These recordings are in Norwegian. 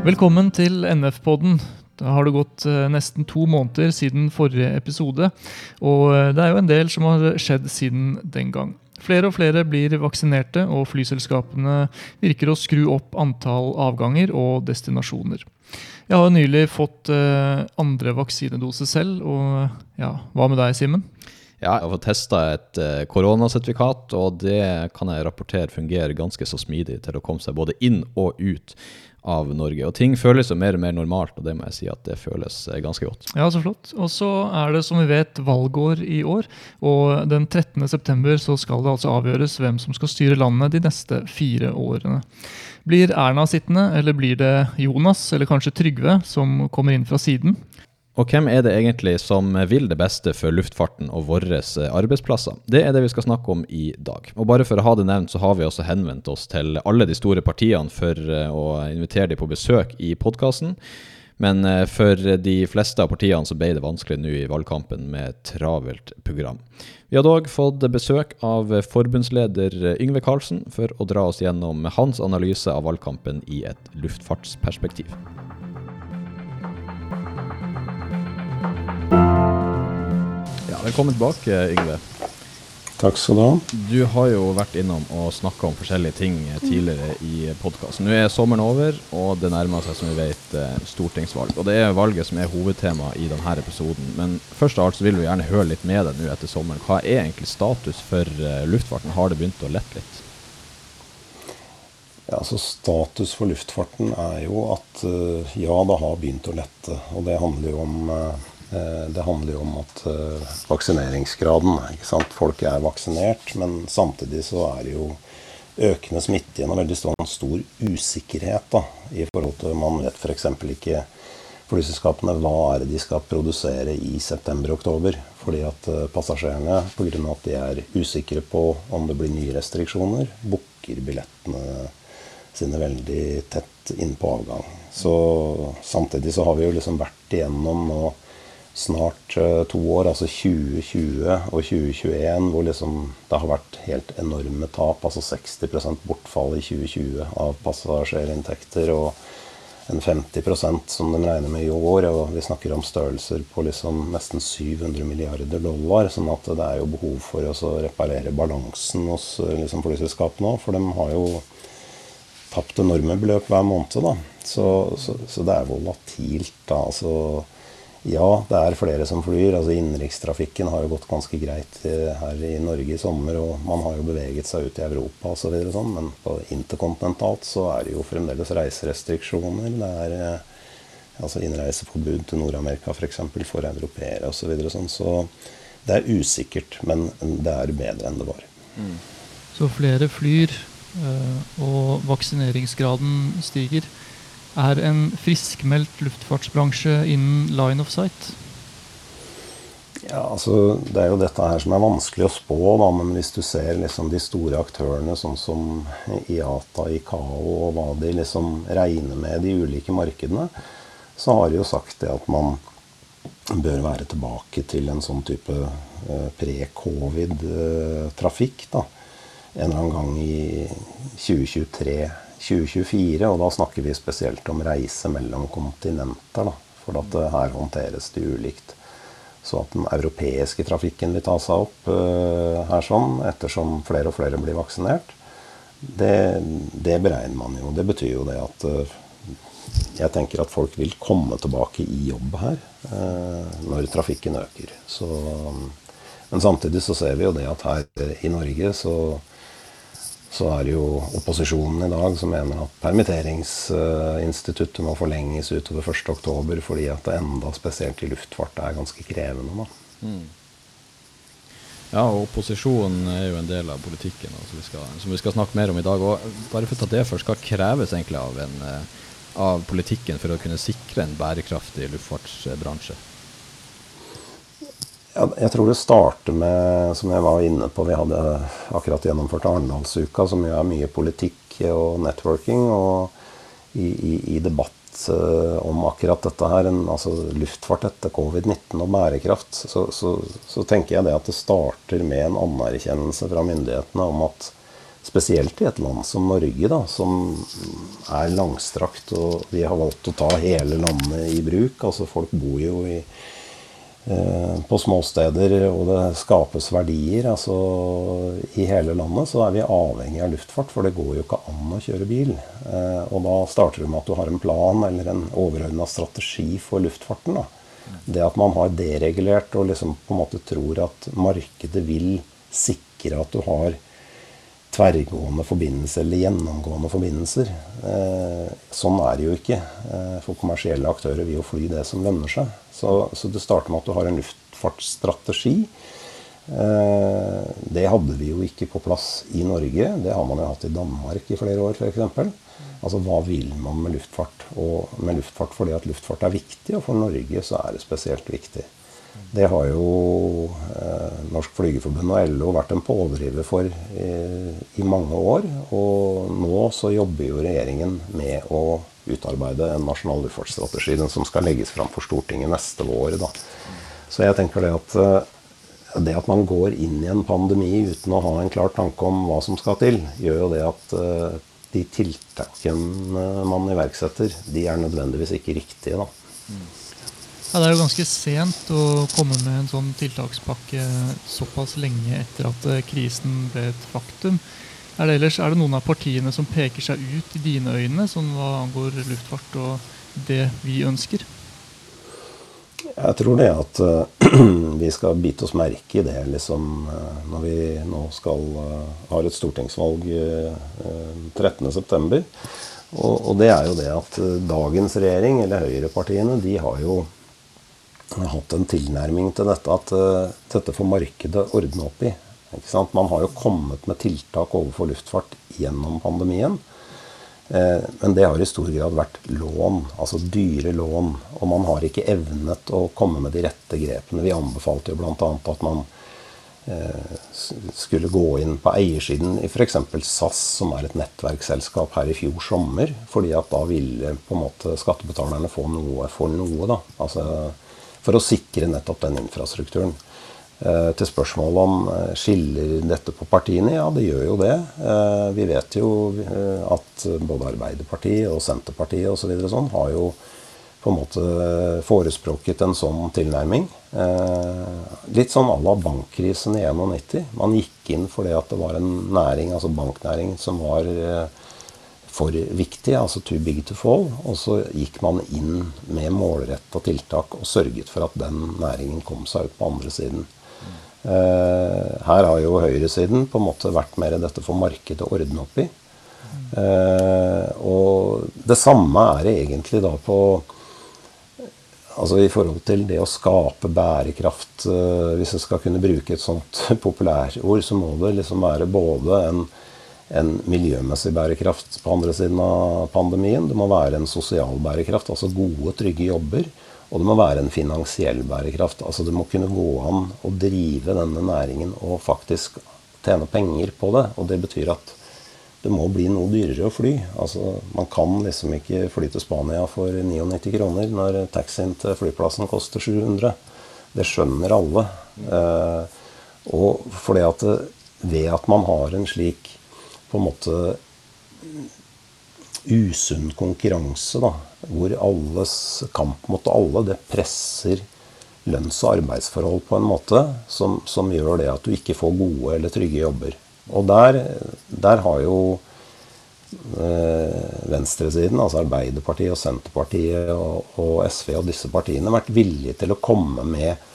Velkommen til NF-podden. Da har det gått eh, nesten to måneder siden forrige episode, og eh, det er jo en del som har skjedd siden den gang. Flere og flere blir vaksinerte, og flyselskapene virker å skru opp antall avganger og destinasjoner. Jeg har nylig fått eh, andre vaksinedose selv, og ja, hva med deg, Simen? Ja, jeg har fått testa et koronasertifikat, og det kan jeg rapportere fungerer ganske så smidig til å komme seg både inn og ut av Norge. Og ting føles jo mer og mer normalt, og det må jeg si at det føles eh, ganske godt. Ja, så flott. Og så er det som vi vet valgår i år, og den 13. september så skal det altså avgjøres hvem som skal styre landet de neste fire årene. Blir Erna sittende, eller blir det Jonas, eller kanskje Trygve, som kommer inn fra siden? Og hvem er det egentlig som vil det beste for luftfarten og våre arbeidsplasser? Det er det vi skal snakke om i dag. Og bare for å ha det nevnt, så har vi også henvendt oss til alle de store partiene for eh, å invitere dem på besøk i podkasten. Men eh, for de fleste av partiene så ble det vanskelig nå i valgkampen med travelt program. Vi har dog fått besøk av forbundsleder Yngve Karlsen for å dra oss gjennom hans analyse av valgkampen i et luftfartsperspektiv. Velkommen tilbake, Yngve. Takk skal du ha. Du har jo vært innom og snakka om forskjellige ting tidligere i podkasten. Nå er sommeren over, og det nærmer seg, som vi vet, eh, stortingsvalg. Og det er valget som er hovedtema i denne episoden. Men først av alt så vil vi gjerne høre litt med deg nå etter sommeren. Hva er egentlig status for eh, luftfarten? Har det begynt å lette litt? Ja, altså Status for luftfarten er jo at eh, ja, det har begynt å lette. Og det handler jo om det handler jo om at eh, vaksineringsgraden ikke sant? Folk er vaksinert, men samtidig så er det jo økende smitte og veldig stor usikkerhet da, i forhold til Man vet f.eks. ikke flyselskapene hva er det de skal produsere i september-oktober. Fordi at eh, passasjerene, pga. at de er usikre på om det blir nye restriksjoner, booker billettene sine veldig tett inn på avgang. Så Samtidig så har vi jo liksom vært igjennom nå snart uh, to år, altså 2020 og 2021, hvor liksom det har vært helt enorme tap. Altså 60% bortfall i 2020 av passasjerinntekter. og en 50% som de regner med i år. Og vi snakker om størrelser på liksom nesten 700 milliarder dollar. sånn at det er jo behov for å reparere balansen hos eh, liksom, flyselskapene òg. For de har jo tapt enorme beløp hver måned. da. Så, så, så det er volatilt. da, altså ja, det er flere som flyr. altså Innenrikstrafikken har jo gått ganske greit eh, her i Norge i sommer. Og man har jo beveget seg ut i Europa osv. Så sånn, men på interkontinentalt så er det jo fremdeles reiserestriksjoner. Det er eh, altså innreiseforbud til Nord-Amerika f.eks. For, for europeere osv. Så, videre, sånn. så det er usikkert, men det er bedre enn det var. Mm. Så flere flyr, eh, og vaksineringsgraden stiger er en friskmeldt luftfartsbransje innen line of sight? Ja, altså Det er jo dette her som er vanskelig å spå, da, men hvis du ser liksom de store aktørene, sånn som IATA, ICAO, og hva de liksom regner med de ulike markedene, så har de jo sagt det at man bør være tilbake til en sånn type eh, pre-covid-trafikk. da, En eller annen gang i 2023 2024. Og da snakker vi spesielt om reise mellom kontinenter. Da, for at her håndteres det ulikt. Så at den europeiske trafikken vil ta seg opp uh, her sånn, ettersom flere og flere blir vaksinert, det, det, beregner man jo. Det betyr jo det at uh, jeg tenker at folk vil komme tilbake i jobb her uh, når trafikken øker. Så, men samtidig så ser vi jo det at her i Norge så så er det jo opposisjonen i dag som mener at permitteringsinstituttet må forlenges utover 1.10, fordi at det enda spesielt i luftfart er ganske krevende. Mm. Ja, og opposisjonen er jo en del av politikken altså vi skal, som vi skal snakke mer om i dag. Og bare for å ta det først, Hva kreves egentlig av, en, eh, av politikken for å kunne sikre en bærekraftig luftfartsbransje? Jeg tror det starter med, som jeg var inne på, vi hadde akkurat gjennomført Arendalsuka, som jo er mye politikk og networking. Og i, i, i debatt uh, om akkurat dette her, en, altså luftfart etter covid-19 og bærekraft, så, så, så, tenker jeg det at det starter med en anerkjennelse fra myndighetene om at spesielt i et land som Norge, da, som er langstrakt, og vi har valgt å ta hele landet i bruk. Altså Folk bor jo i, eh, på småsteder, og det skapes verdier. altså I hele landet så er vi avhengig av luftfart, for det går jo ikke an å kjøre bil. Eh, og da starter du med at du har en plan eller en overordna strategi for luftfarten. da. Det at man har deregulert og liksom på en måte tror at markedet vil sikre at du har tverrgående forbindelser eller gjennomgående forbindelser. Eh, sånn er det jo ikke. Eh, for kommersielle aktører vil jo fly det som lønner seg. Så, så det starter med at du har en luftfartsstrategi. Eh, det hadde vi jo ikke på plass i Norge. Det har man jo hatt i Danmark i flere år f.eks. Altså hva vil man med luftfart? Og med luftfart fordi at luftfart er viktig, og for Norge så er det spesielt viktig. Det har jo eh, Norsk Flygerforbund og LO vært en pådriver for i, i, mange år. Og nå så jobber jo regjeringen med å utarbeide en nasjonal luftfartsstrategi. Den som skal legges fram for Stortinget neste vår. Da. Så jeg tenker det at eh, det at man går inn i en pandemi uten å ha en klar tanke om hva som skal til, gjør jo det at eh, de tiltakene man iverksetter, de er nødvendigvis ikke riktige. da. Ja, Det er jo ganske sent å komme med en sånn tiltakspakke såpass lenge etter at eh, krisen ble et faktum. Er det, ellers, er det noen av partiene som peker seg ut i dine øyne, sånn hva angår luftfart og det vi ønsker? Jeg tror det at uh, vi skal bite oss merke i det liksom, uh, når vi nå skal har et stortingsvalg uh, 13.9. Og, og det er jo det at dagens regjering, eller høyrepartiene, de har jo har hatt en tilnærming til dette at uh, dette får markedet ordne opp i. Man har jo kommet med tiltak overfor luftfart gjennom pandemien. Uh, men det har i stor grad vært lån, altså dyre lån. Og man har ikke evnet å komme med de rette grepene. Vi anbefalte jo bl.a. at man uh, skulle gå inn på eiersiden i f.eks. SAS, som er et nettverksselskap her i fjor sommer. fordi at da ville på en måte skattebetalerne få noe for noe. da, altså for å sikre nettopp den infrastrukturen. Eh, til spørsmålet om eh, skiller dette på partiene? Ja, det gjør jo det. Eh, vi vet jo at både Arbeiderpartiet og Senterpartiet og så, sånn har jo på en måte forespråket en sånn tilnærming. litt sånn à la bankkrisen i 91. Man gikk inn fordi at det var en næring, altså banknæring, som var for viktig, altså too big to fall. Og så gikk man inn med målretta tiltak og sørget for at den næringen kom seg ut på andre siden. Eh, her har jo høyresiden på en måte vært mer dette for markedet å ordne opp i. Eh, og det samme er det egentlig da på Altså i forhold til det å skape bærekraft eh, Hvis jeg skal kunne bruke et sånt populærord, så må det liksom være både en en miljømessig bærekraft på andre siden av pandemien. Det må være en sosial bærekraft, altså gode, trygge jobber. Og det må være en finansiell bærekraft. Altså det må kunne gå an å drive denne næringen og faktisk tjene penger på det. Og det betyr at det må bli noe dyrere å fly. Altså, man kan liksom ikke fly til Spania for 99 kroner når taxien til flyplassen koster 700. Det skjønner alle. Eh, og fordi at ved at man har en slik på en måte usunn konkurranse, da, hvor alles kamp mot alle, det presser lønns- og arbeidsforhold på en måte som, som, gjør det at du ikke får gode eller trygge jobber. Og der, der har jo eh, venstresiden, altså Arbeiderpartiet og Senterpartiet og, og SV og disse partiene, vært villige til å komme med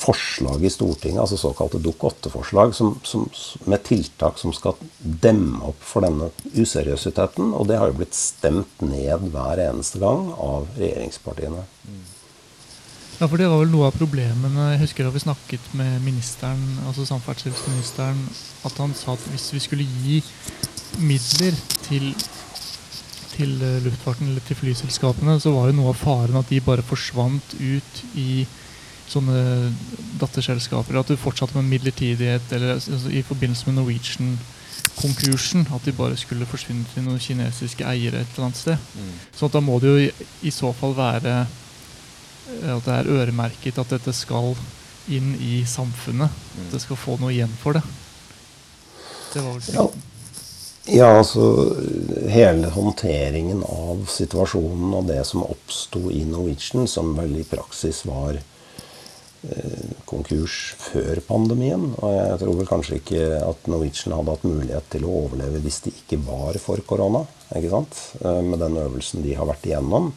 forslag i Stortinget, altså såkalte Dok 8-forslag, med tiltak som skal demme opp for denne useriøsiteten. Og det har jo blitt stemt ned hver eneste gang av regjeringspartiene. Ja, for det var vel noe av problemene. Jeg husker da vi snakket med ministeren, altså samferdselsministeren, at han sa at hvis vi skulle gi midler til til luftfarten eller til flyselskapene, så var jo noe av faren at de bare forsvant ut i sånne datterselskaper. At du fortsatte med midlertidighet eller altså, i forbindelse med Norwegian-konkursen. At de bare skulle forsvinne til noen kinesiske eiere et eller annet sted. Mm. Så da må det jo i, i, så fall være eh, at det er øremerket at dette skal inn i samfunnet. Mm. At det skal få noe igjen for det. Det var vel ja. Ja, altså hele håndteringen av situasjonen og det som oppsto i Norwegian, som vel i praksis var eh, konkurs før pandemien. Og jeg tror vel kanskje ikke at Norwegian hadde hatt mulighet til å overleve hvis de ikke var for korona. ikke sant? Eh, med den øvelsen de har vært igjennom.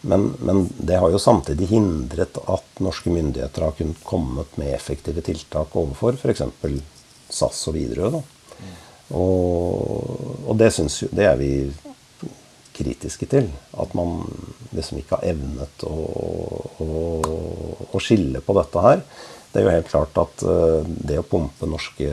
Men, men, det har jo samtidig hindret at norske myndigheter har kunnet kommet med effektive tiltak overfor f.eks. SAS og Widerøe. Og, og det, synes, det, er vi kritiske til. At man liksom ikke har evnet å, å, å, skille på dette her. Det er jo helt klart at uh, det å pumpe norske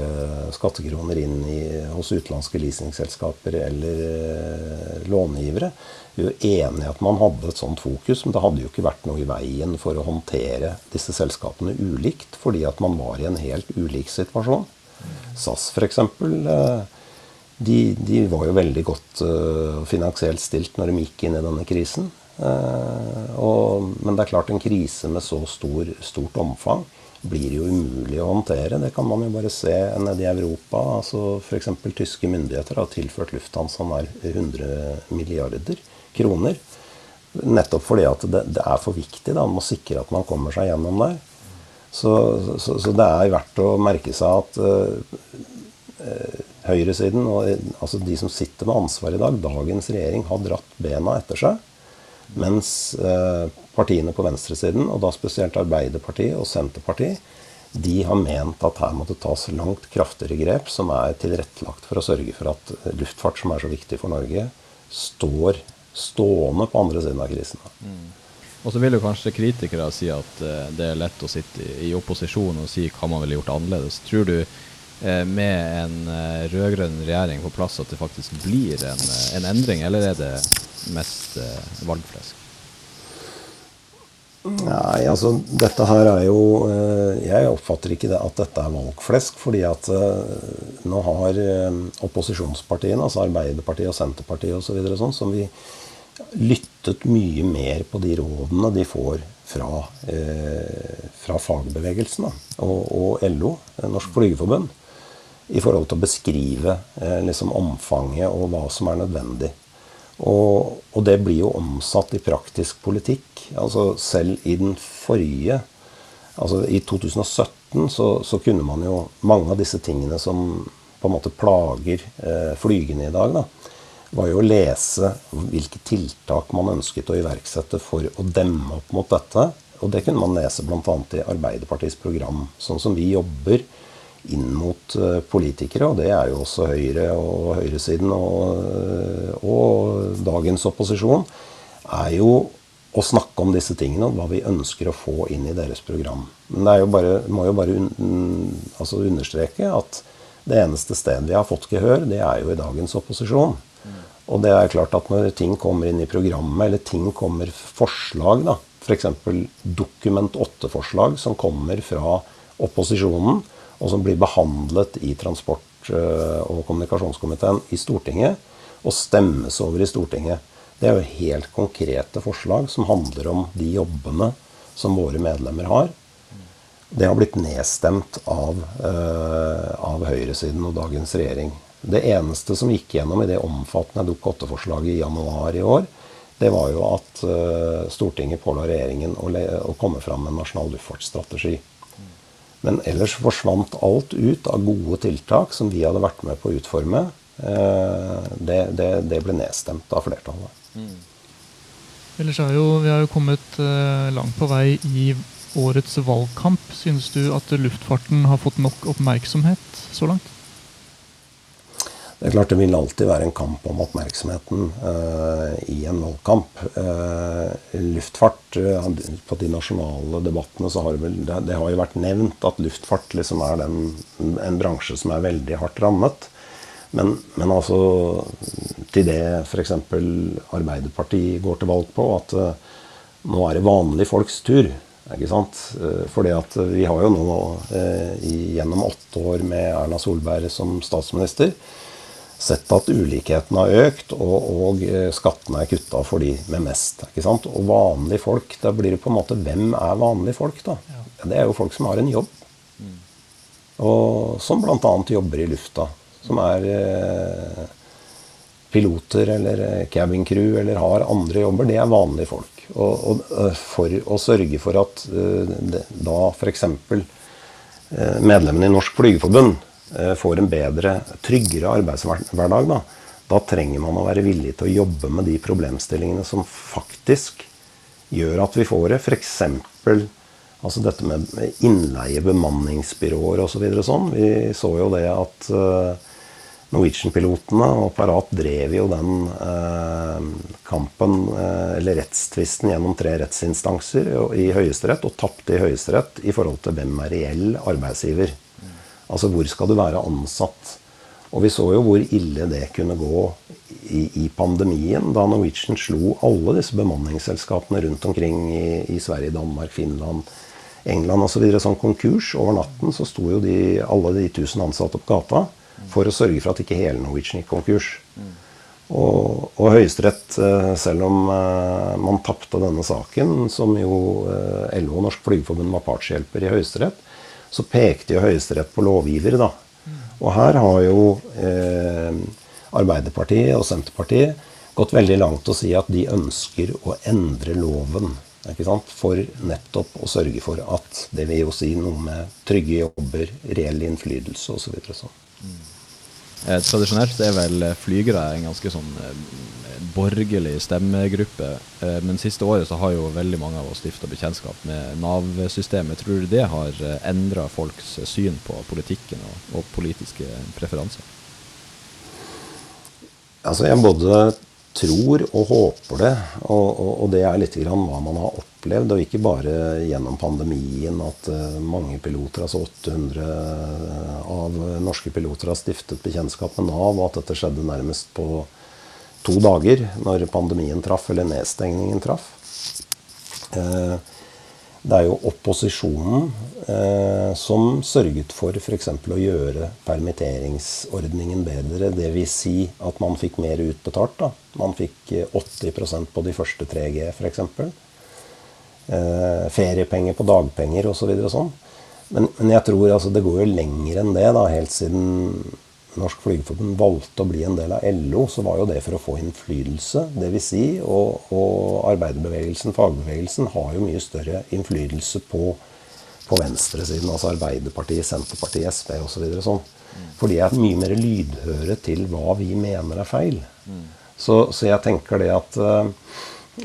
skattekroner inn i, hos utenlandske leasingselskaper eller uh, långivere Vi er jo enig i at man hadde et sånt fokus, men det hadde jo ikke vært noe i veien for å håndtere disse selskapene ulikt, fordi at man var i en helt ulik situasjon. SAS f.eks. Eh, de, de var jo veldig godt uh, finansielt stilt når de gikk inn i denne krisen. Uh, og, men det er klart en krise med så stor, stort omfang blir jo umulig å håndtere. Det kan man jo bare se nede i Europa. altså F.eks. tyske myndigheter har tilført Lufthansa nær 100 milliarder kroner. Nettopp fordi at det, det er for viktig. da, Man må sikre at man kommer seg gjennom der. Så, så, så, det er verdt å merke seg at uh, høyresiden, og, altså de som sitter med ansvar i dag, dagens regjering, har dratt bena etter seg. Mens uh, partiene på venstresiden, og da spesielt Arbeiderpartiet og Senterpartiet, de har ment at her måtte tas langt kraftigere grep som er tilrettelagt for å sørge for at luftfart, som er så viktig for Norge, står stående på andre siden av krisen. Mm. Og så vil jo kanskje kritikere si at uh, det er lett å sitte i, opposisjon og si hva man ville gjort annerledes. Tror du med en uh, rød-grønn regjering på plass at det faktisk blir en, en endring, eller er det mest valgflesk? Nei, altså dette her er jo Jeg oppfatter ikke det, at dette er valgflesk. Fordi at nå har opposisjonspartiene, altså Arbeiderpartiet og Senterpartiet osv., så sånn, som vi lyttet mye mer på de rådene de får fra, eh, fra fagbevegelsen og, og, LO, Norsk Flygerforbund, i forhold til å beskrive eh, liksom omfanget og hva som er nødvendig. Og, og, det blir jo omsatt i praktisk politikk. Altså selv i den forrige Altså i 2017 så, så kunne man jo mange av disse tingene som på en måte plager eh, flygende i dag, da, var jo å lese hvilke tiltak man ønsket å iverksette for å demme opp mot dette. Og det kunne man lese bl.a. i Arbeiderpartiets program. Sånn som vi jobber inn mot eh, politikere, og det er jo også Høyre og høyresiden og, eh, og dagens opposisjon, er jo å snakke om disse tingene, og hva vi ønsker å få inn i deres program. Men det jo bare, må jo bare altså understreke at det eneste stedet vi har fått gehør, det er jo i dagens opposisjon. Og det er klart at når ting kommer inn i programmet, eller ting kommer forslag, da, f.eks. Dokument 8-forslag som kommer fra opposisjonen, og som blir behandlet i transport- eh, og kommunikasjonskomiteen i Stortinget, og stemmes over i Stortinget. Det er jo helt konkrete forslag som handler om de jobbene som våre medlemmer har. Det har blitt nedstemt av, uh, av høyresiden og dagens regjering. Det eneste som gikk gjennom i det omfattende Dokument 8-forslaget i januar i år, det var jo at uh, Stortinget påla regjeringen å, komme fram med en nasjonal luftfartsstrategi. Men ellers forsvant alt ut av gode tiltak som vi hadde vært med på å utforme. Uh, det, det, det, ble nedstemt av flertallet. Mm. Ellers er jo, Vi er jo kommet uh, langt på vei i årets valgkamp. Synes du at luftfarten har fått nok oppmerksomhet så langt? Det er klart det vil alltid være en kamp om oppmerksomheten uh, i en valgkamp. Uh, luftfart uh, På de nasjonale debattene så har det vel det, det, har jo vært nevnt at luftfart liksom er den, en bransje som er veldig hardt rammet. Men, men altså til det f.eks. Arbeiderpartiet går til valg på, at nå er det vanlige folks tur. Ikke sant? Fordi at vi har jo nå gjennom åtte år med Erna Solberg som statsminister sett at ulikheten har økt, og, og eh, skattene er kutta for de med mest. ikke sant? Og vanlige folk, da blir det på en måte Hvem er vanlige folk, da? Det er jo folk som har en jobb. Og som bl.a. jobber i lufta. Som er eh, piloter eller cabin crew eller har andre jobber, det er vanlige folk. Og, og for å sørge for at det, da f.eks. medlemmene i Norsk Flygerforbund får en bedre, tryggere arbeidshverdag, da, da trenger man å være villig til å jobbe med de problemstillingene som faktisk gjør at vi får det. F.eks. Altså dette med innleie, bemanningsbyråer osv. Så sånn. Vi så jo det at uh, Norwegian-pilotene og Parat drev jo den uh, kampen, eller rettstvisten, gjennom tre rettsinstanser i Høyesterett, og tapte i Høyesterett i forhold til hvem er reell arbeidsgiver. Altså hvor skal du være ansatt? Og vi så jo hvor ille det kunne gå i, i pandemien, da Norwegian slo alle disse bemanningsselskapene rundt omkring i, i Sverige, Danmark, Finland, England osv. Så sånn konkurs. Over natten så sto jo de, alle de 1000 ansatte på gata for å sørge for at ikke hele Norwegian gikk konkurs. Og, og Høyesterett, eh, selv om uh, man tapte denne saken, som jo uh, LO og Norsk Flygerforbund var partshjelper i Høyesterett, så pekte jo Høyesterett på lovgiver. da. Og her har jo eh, Arbeiderpartiet og Senterpartiet gått veldig langt å si at de ønsker å endre loven for nettopp å sørge for at det vil jo si noe med trygge jobber, reell innflytelse osv. Så sånn. Eh, tradisjonelt er vel flygere en ganske sånn eh, borgerlig stemmegruppe. Eh, men siste året så har jo veldig mange av oss stifta bekjentskap med Nav-systemet. Tror du det har eh, endra folks syn på politikken og, og politiske preferanser? Altså jeg både tror og håper det. Og, og, og det er litt grann hva man har opplevd. Og ikke bare gjennom pandemien at uh, mange piloter, altså 800 av norske piloter, har stiftet bekjentskap med Nav, og at dette skjedde nærmest på to dager når pandemien traff, eller nedstengningen traff. Uh, det er jo opposisjonen eh, som sørget for f.eks. å gjøre permitteringsordningen bedre. Dvs. Si at man fikk mer utbetalt. Da. Man fikk 80 eh, på de første 3G f.eks. Eh, feriepenger på dagpenger osv. Så sånn. Men, men jeg tror altså, det går jo lenger enn det. da, Helt siden Norsk Flygerforbund valgte å bli en del av LO, så var jo det for å få innflytelse. Dvs. Si, og, og arbeiderbevegelsen, fagbevegelsen, har jo mye større innflytelse på, på venstresiden. Altså Arbeiderpartiet, Senterpartiet, SV osv. Så sånn. For de er mye mer lydhøre til hva vi mener er feil. Så, så jeg tenker det at eh,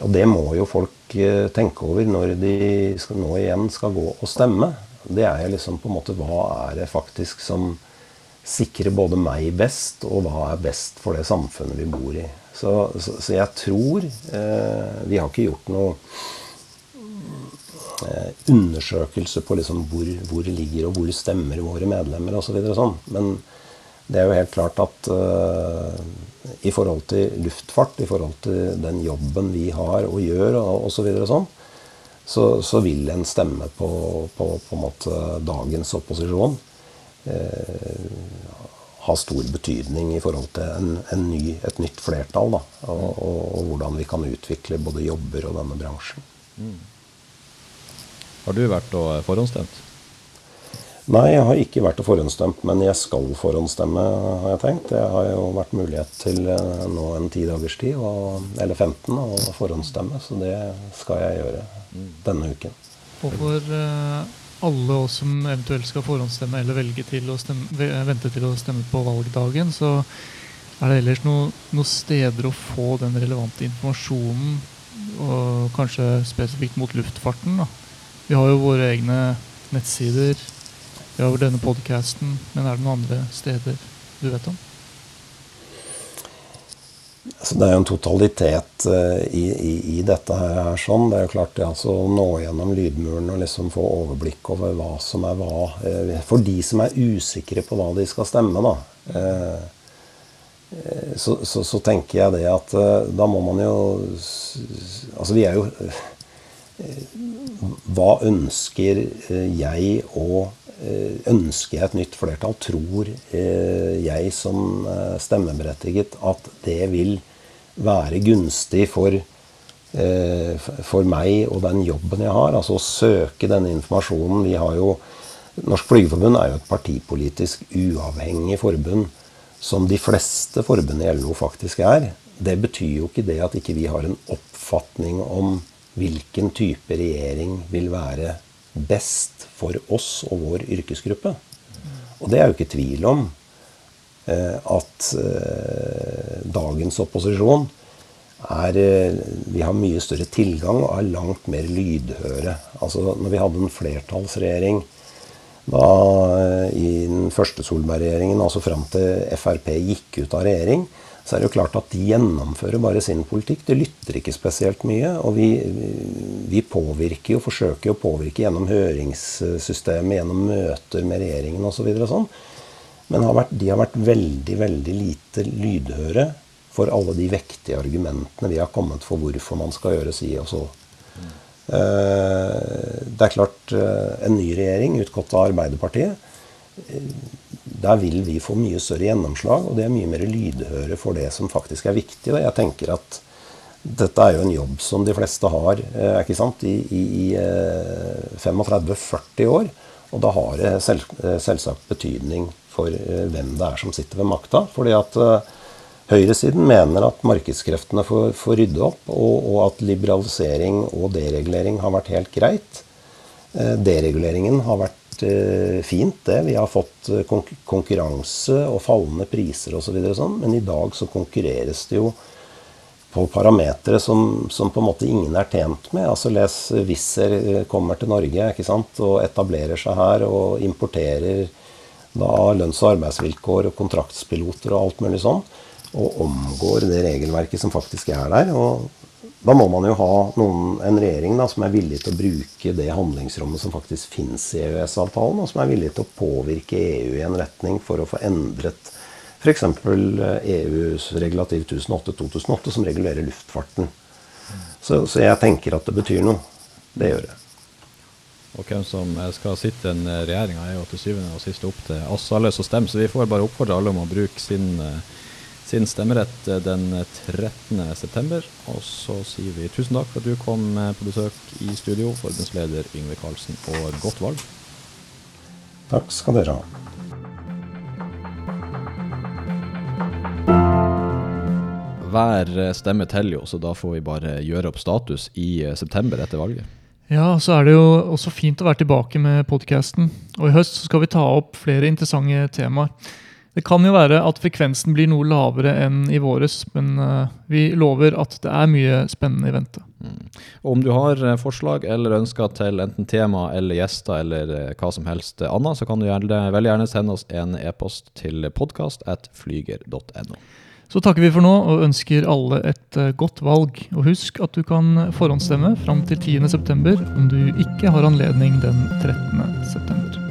Og det må jo folk eh, tenke over når de skal, nå igjen skal gå og stemme. Det er liksom på en måte Hva er det faktisk som sikre både meg best, og hva er best for det samfunnet vi bor i. Så, så, så jeg tror eh, Vi har ikke gjort noe eh, undersøkelse på liksom hvor, hvor ligger og hvor stemmer våre medlemmer osv. Så sånn. Men det er jo helt klart at eh, i forhold til luftfart, i forhold til den jobben vi har og gjør og osv. Så, sånn, så, så vil en stemme på, på, på en måte dagens opposisjon ha stor betydning i forhold til en, en ny, et nytt flertall. Da, og, og, og, hvordan vi kan utvikle både jobber og denne bransjen. Mm. Har du vært og forhåndsstemt? Nei, jeg har ikke vært og forhåndsstemt, men jeg skal forhåndsstemme, har jeg tenkt. Det har jo vært mulighet til eh, nå en ti dagers tid, og, eller 15, å forhåndsstemme. Så det skal jeg gjøre mm. denne uken. Hvorfor... uh, alle oss som eventuelt skal forhåndsstemme eller velge til å stemme, vente til å stemme på valgdagen, så er det ellers noen noe steder å få den relevante informasjonen, og kanskje spesifikt mot luftfarten. Da. Vi har jo våre egne nettsider, vi har denne podkasten, men er det noen andre steder du vet om? Altså, det er jo en totalitet uh, i, i, i, dette her. sånn. Det er jo klart det altså, å nå gjennom lydmuren og liksom få overblikk over hva som er hva. Uh, for de som er usikre på hva de skal stemme, da. Uh, så, så, så, tenker jeg det at da må man jo Altså, vi er jo Hva ønsker jeg å Ønsker jeg et nytt flertall? Tror jeg som stemmeberettiget at det vil være gunstig for, eh, for meg og den jobben jeg har. Altså å søke denne informasjonen. Vi har jo Norsk Flygerforbund er jo et partipolitisk uavhengig forbund som de fleste forbund i LO faktisk er, det betyr jo ikke det at ikke vi har en oppfatning om hvilken type regjering vil være best for oss og vår yrkesgruppe. Og det er jo ikke tvil om eh, at eh, dagens opposisjon er eh, Vi har mye større tilgang og er langt mer lydhøre. Altså når vi hadde en flertallsregjering da i den første Solberg-regjeringen, altså fram til Frp gikk ut av regjering, så er det jo klart at de gjennomfører bare sin politikk. De lytter ikke spesielt mye. Og vi, vi påvirker jo, forsøker å påvirke gjennom høringssystemet, gjennom møter med regjeringen osv. Så sånn. Men har vært, de har vært veldig, veldig lite lydhøre for alle de vektige argumentene vi har kommet for hvorfor man skal gjøre si og så. Eh, det er klart, eh, en ny regjering utgått av Arbeiderpartiet der vil vi få mye større gjennomslag, og det er mye mer lydhøre for det som faktisk er viktig. Og jeg tenker at dette er jo en jobb som de fleste har eh, ikke sant, i, i, i 35-40 eh, år. Og da har det selv, eh, selvsagt betydning for hvem det er som sitter ved makta. Fordi at høyresiden mener at markedskreftene får, får rydde opp, og, og, at liberalisering og deregulering har vært helt greit. Dereguleringen har vært Eh, fint, det. Vi har fått eh, konkurranse og fallende priser osv. Så sånn, men i dag så konkurreres det jo på parametere som, som, på en måte ingen er tjent med. Altså Les Wizz Air kommer til Norge ikke sant, og etablerer seg her og importerer da lønns- og arbeidsvilkår og kontraktspiloter og alt mulig sånn. Og omgår det regelverket som faktisk er der. og da må man jo ha noen, en regjering da, som er villig til å bruke det handlingsrommet som faktisk finnes i EØS-avtalen, og som er villig til å påvirke EU i en retning for å få endret f.eks. EUs regulativ 1008-2008, som regulerer luftfarten. Så, så, jeg tenker at det betyr noe. Det gjør det. Og hvem som skal sitte i den regjeringa, er jo til syvende og sist opp til oss alle som stemmer. Så vi får bare oppfordre alle om å bruke sin uh, sin stemmerett den den 13.9. Og så sier vi tusen takk for at du kom eh, på besøk i studio, forbundsleder Yngve Karlsen, og godt valg. Takk skal dere ha. Hver eh, stemme teller jo, så da får vi bare gjøre opp status i september etter valget. Ja, så er det jo også fint å være tilbake med podkasten. Og i høst skal vi ta opp flere interessante temaer. Det kan jo være at frekvensen blir noe lavere enn i våres, men uh, vi lover at det er mye spennende i vente. Mm. Om du har uh, forslag eller ønsker til enten tema eller gjester eller uh, hva som helst annet, så kan du gjerne, veldig gjerne sende oss en e-post til podkast.flyger.no. Så takker vi for nå og ønsker alle et godt valg. Og husk at du kan forhåndsstemme fram til 10.9. om du ikke har anledning den 13.9.